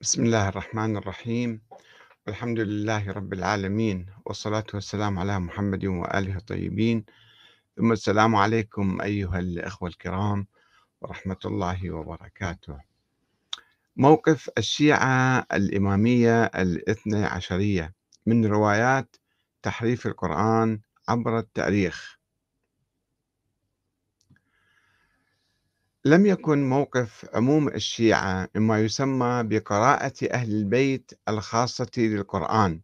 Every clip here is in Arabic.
بسم الله الرحمن الرحيم. الحمد لله رب العالمين والصلاة والسلام على محمد وآله الطيبين. ثم السلام عليكم أيها الأخوة الكرام ورحمة الله وبركاته. موقف الشيعة الإمامية الاثنى عشرية من روايات تحريف القرآن عبر التاريخ. لم يكن موقف عموم الشيعة مما يسمى بقراءة أهل البيت الخاصة للقرآن.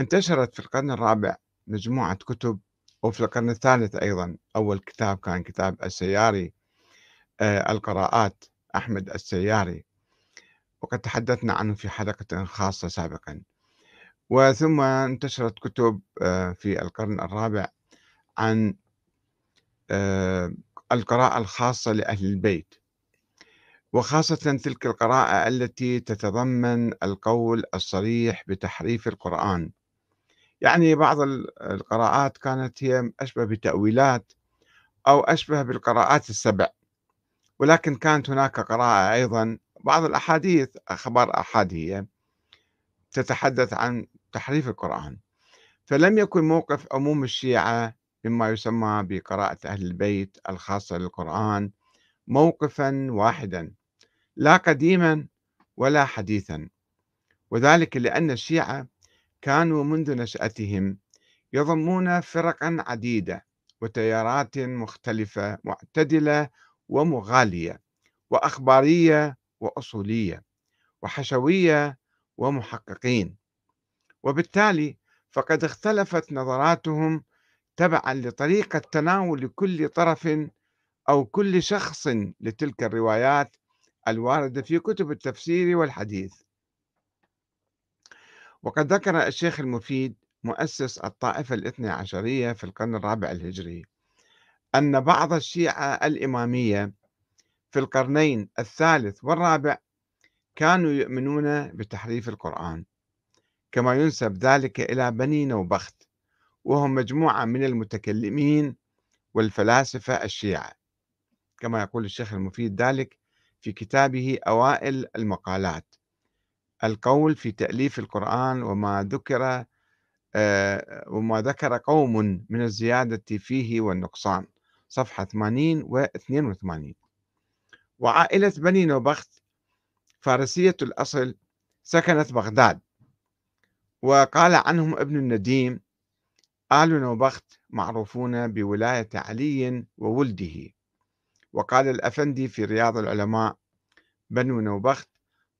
انتشرت في القرن الرابع مجموعة كتب وفي القرن الثالث أيضا. أول كتاب كان كتاب السياري آه القراءات أحمد السياري. وقد تحدثنا عنه في حلقة خاصة سابقا. وثم انتشرت كتب آه في القرن الرابع عن آه القراءة الخاصة لأهل البيت. وخاصة تلك القراءة التي تتضمن القول الصريح بتحريف القرآن. يعني بعض القراءات كانت هي أشبه بتأويلات أو أشبه بالقراءات السبع. ولكن كانت هناك قراءة أيضا بعض الأحاديث أخبار أحاد هي تتحدث عن تحريف القرآن. فلم يكن موقف عموم الشيعة مما يسمى بقراءة أهل البيت الخاصة للقرآن موقفا واحدا لا قديما ولا حديثا. وذلك لأن الشيعة كانوا منذ نشأتهم يضمون فرقا عديدة وتيارات مختلفة معتدلة ومغالية وأخبارية وأصولية وحشوية ومحققين. وبالتالي فقد اختلفت نظراتهم تبعا لطريقة تناول كل طرف أو كل شخص لتلك الروايات الواردة في كتب التفسير والحديث. وقد ذكر الشيخ المفيد مؤسس الطائفة الاثنى عشرية في القرن الرابع الهجري أن بعض الشيعة الإمامية في القرنين الثالث والرابع كانوا يؤمنون بتحريف القرآن كما ينسب ذلك إلى بني نوبخت وهم مجموعة من المتكلمين والفلاسفة الشيعة كما يقول الشيخ المفيد ذلك في كتابه أوائل المقالات. القول في تأليف القرآن وما ذكر آه، وما ذكر قوم من الزيادة فيه والنقصان صفحة 80 و 82 وعائلة بني نوبخت فارسية الأصل سكنت بغداد وقال عنهم ابن النديم آل نوبخت معروفون بولاية علي وولده. وقال الأفندي في رياض العلماء بنو نوبخت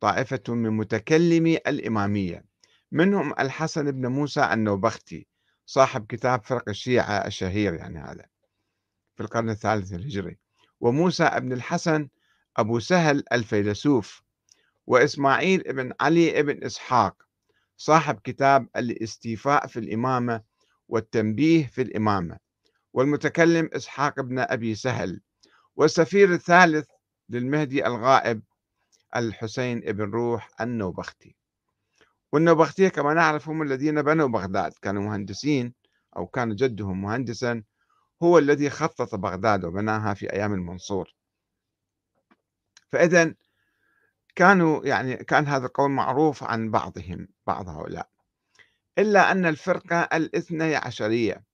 طائفة من متكلمي الإمامية منهم الحسن بن موسى النوبختي صاحب كتاب فرق الشيعة الشهير يعني هذا في القرن الثالث الهجري وموسى بن الحسن أبو سهل الفيلسوف وإسماعيل بن علي بن إسحاق صاحب كتاب الاستيفاء في الإمامة والتنبيه في الإمامة والمتكلم إسحاق بن أبي سهل والسفير الثالث للمهدي الغائب الحسين بن روح النوبختي. والنوبختية كما نعرف هم الذين بنوا بغداد كانوا مهندسين أو كان جدهم مهندسا هو الذي خطط بغداد وبناها في أيام المنصور. فإذا كانوا يعني كان هذا القول معروف عن بعضهم بعض هؤلاء. إلا أن الفرقة الاثني عشرية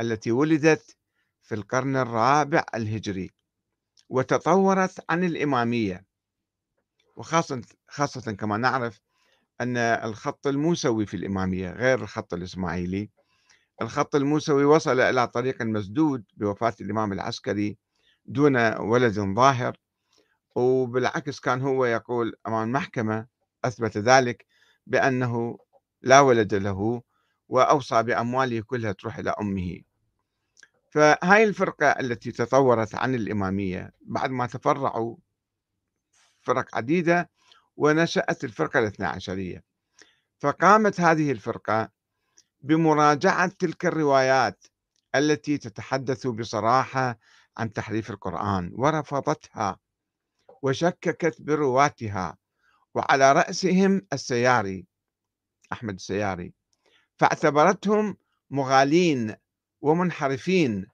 التي ولدت في القرن الرابع الهجري وتطورت عن الإمامية. وخاصة خاصة كما نعرف أن الخط الموسوي في الإمامية غير الخط الإسماعيلي. الخط الموسوي وصل إلى طريق مسدود بوفاة الإمام العسكري دون ولد ظاهر وبالعكس كان هو يقول أمام المحكمة أثبت ذلك بأنه لا ولد له وأوصى بأمواله كلها تروح إلى أمه. فهاي الفرقة التي تطورت عن الإمامية بعد ما تفرعوا فرق عديدة ونشأت الفرقة الاثنى عشرية. فقامت هذه الفرقة بمراجعة تلك الروايات التي تتحدث بصراحة عن تحريف القرآن ورفضتها وشككت برواتها وعلى رأسهم السياري. أحمد السياري فاعتبرتهم مغالين ومنحرفين.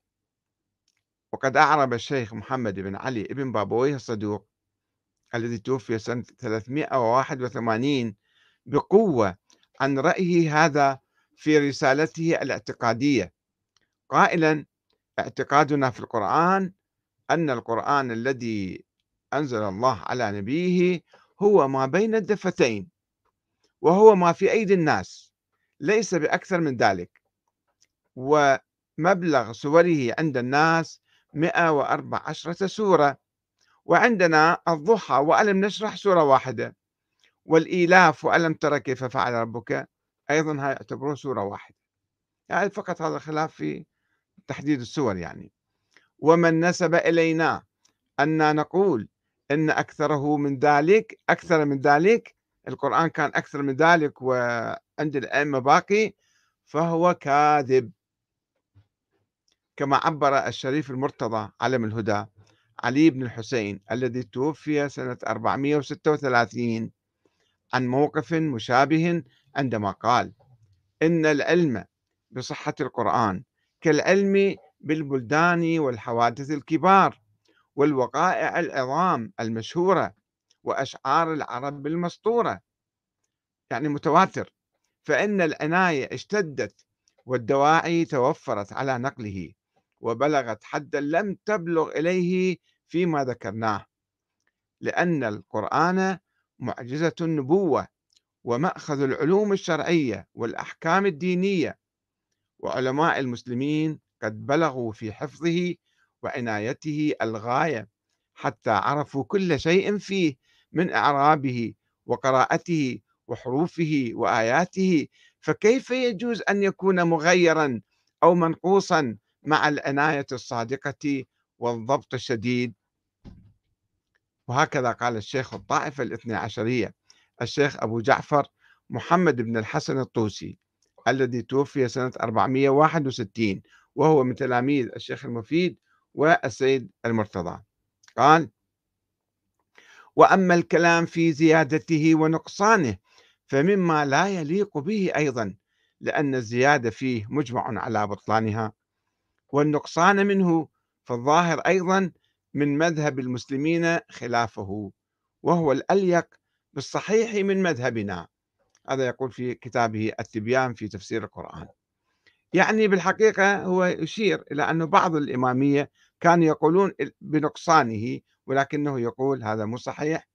وقد أعرب الشيخ محمد بن علي بن بابويه الصدوق الذي توفي سنة 381 بقوة عن رأيه هذا في رسالته الاعتقادية. قائلا اعتقادنا في القرآن أن القرآن الذي أنزل الله على نبيه هو ما بين الدفتين وهو ما في أيدي الناس ليس بأكثر من ذلك. ومبلغ سوره عند الناس 114 سورة. وعندنا الضحى وألم نشرح سورة واحدة. والإيلاف وألم ترى كيف فعل ربك. أيضا هاي يعتبروه سورة واحدة. يعني فقط هذا الخلاف في تحديد السور يعني. ومن نسب إلينا أن نقول إن أكثره من ذلك أكثر من ذلك القرآن كان أكثر من ذلك وعند الأئمة باقي فهو كاذب. كما عبر الشريف المرتضى علم الهدى علي بن الحسين الذي توفي سنة 436 عن موقف مشابه عندما قال إن العلم بصحة القرآن كالعلم بالبلدان والحوادث الكبار والوقائع العظام المشهورة وأشعار العرب المسطورة يعني متواتر. فإن العناية اشتدت والدواعي توفرت على نقله وبلغت حدا لم تبلغ إليه فيما ذكرناه. لأن القرآن معجزة النبوة ومأخذ العلوم الشرعية والأحكام الدينية. وعلماء المسلمين قد بلغوا في حفظه وعنايته الغاية حتى عرفوا كل شيء فيه من إعرابه وقراءته وحروفه وآياته فكيف يجوز أن يكون مغيرا أو منقوصا مع العناية الصادقة والضبط الشديد؟ وهكذا قال الشيخ الطائفة الاثنى عشرية الشيخ أبو جعفر محمد بن الحسن الطوسي الذي توفي سنة 461 وهو من تلاميذ الشيخ المفيد والسيد المرتضى. قال وأما الكلام في زيادته ونقصانه فمما لا يليق به أيضا لأن الزيادة فيه مجمع على بطلانها. والنقصان منه فالظاهر أيضا من مذهب المسلمين خلافه وهو الأليق بالصحيح من مذهبنا. هذا يقول في كتابه التبيان في تفسير القرآن. يعني بالحقيقة هو يشير إلى أن بعض الإمامية كانوا يقولون بنقصانه ولكنه يقول هذا مو صحيح.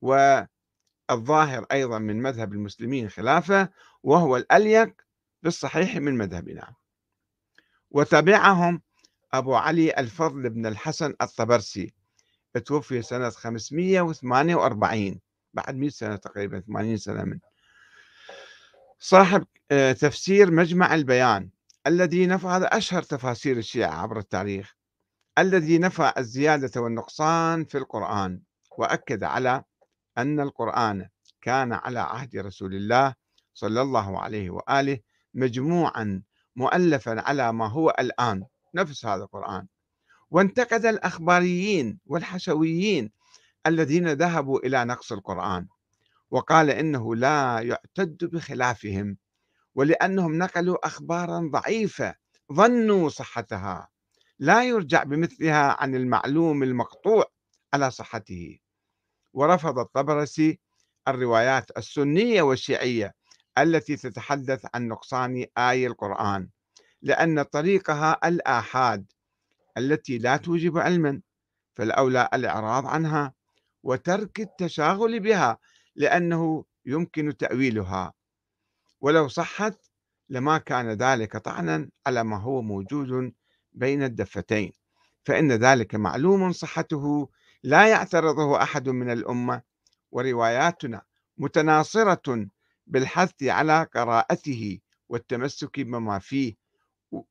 والظاهر أيضا من مذهب المسلمين خلافه وهو الأليق بالصحيح من مذهبنا. وتبعهم أبو علي الفضل بن الحسن الطبرسي توفي سنة 548 بعد 100 سنة تقريبا 80 سنة من صاحب آه، تفسير مجمع البيان الذي نفى هذا أشهر تفاسير الشيعة عبر التاريخ. الذي نفى الزيادة والنقصان في القرآن وأكد على أن القرآن كان على عهد رسول الله صلى الله عليه وآله مجموعا مؤلفا على ما هو الآن نفس هذا القرآن. وانتقد الأخباريين والحشويين الذين ذهبوا إلى نقص القرآن وقال إنه لا يعتد بخلافهم ولأنهم نقلوا أخبارا ضعيفة ظنوا صحتها. لا يرجع بمثلها عن المعلوم المقطوع على صحته. ورفض الطبرسي الروايات السنية والشيعية التي تتحدث عن نقصان آي القرآن لأن طريقها الآحاد التي لا توجب علما فالأولى الإعراض عنها وترك التشاغل بها لأنه يمكن تأويلها. ولو صحت لما كان ذلك طعنا على ما هو موجود بين الدفتين فإن ذلك معلوم صحته لا يعترضه أحد من الأمة ورواياتنا متناصرة بالحث على قراءته والتمسك بما فيه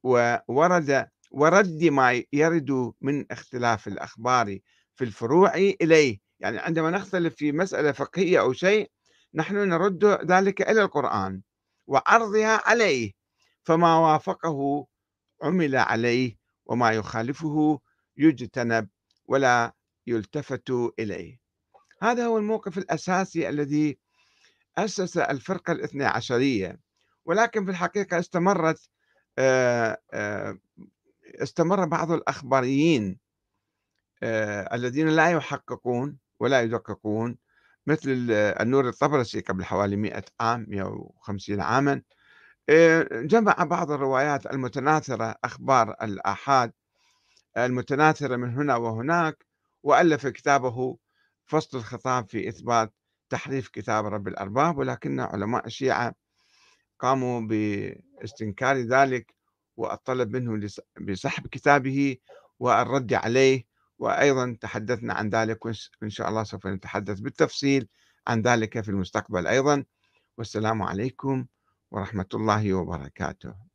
وورد ورد ما يرد من اختلاف الأخبار في الفروع إليه. يعني عندما نختلف في مسألة فقهية أو شيء نحن نرد ذلك إلى القرآن وعرضها عليه فما وافقه عمل عليه وما يخالفه يجتنب ولا يلتفت إليه. هذا هو الموقف الأساسي الذي أسس الفرقة الاثنى عشرية ولكن في الحقيقة استمرت آه، آه، استمر بعض الأخباريين آه، الذين لا يحققون ولا يدققون مثل النور الطبرسي قبل حوالي 100 عام 150 عاما. جمع بعض الروايات المتناثرة أخبار الآحاد المتناثرة من هنا وهناك وألف كتابه فصل الخطاب في إثبات تحريف كتاب رب الأرباب ولكن علماء الشيعة قاموا باستنكار ذلك والطلب منه بسحب كتابه والرد عليه وأيضا تحدثنا عن ذلك وإن شاء الله سوف نتحدث بالتفصيل عن ذلك في المستقبل أيضا. والسلام عليكم ورحمة الله وبركاته.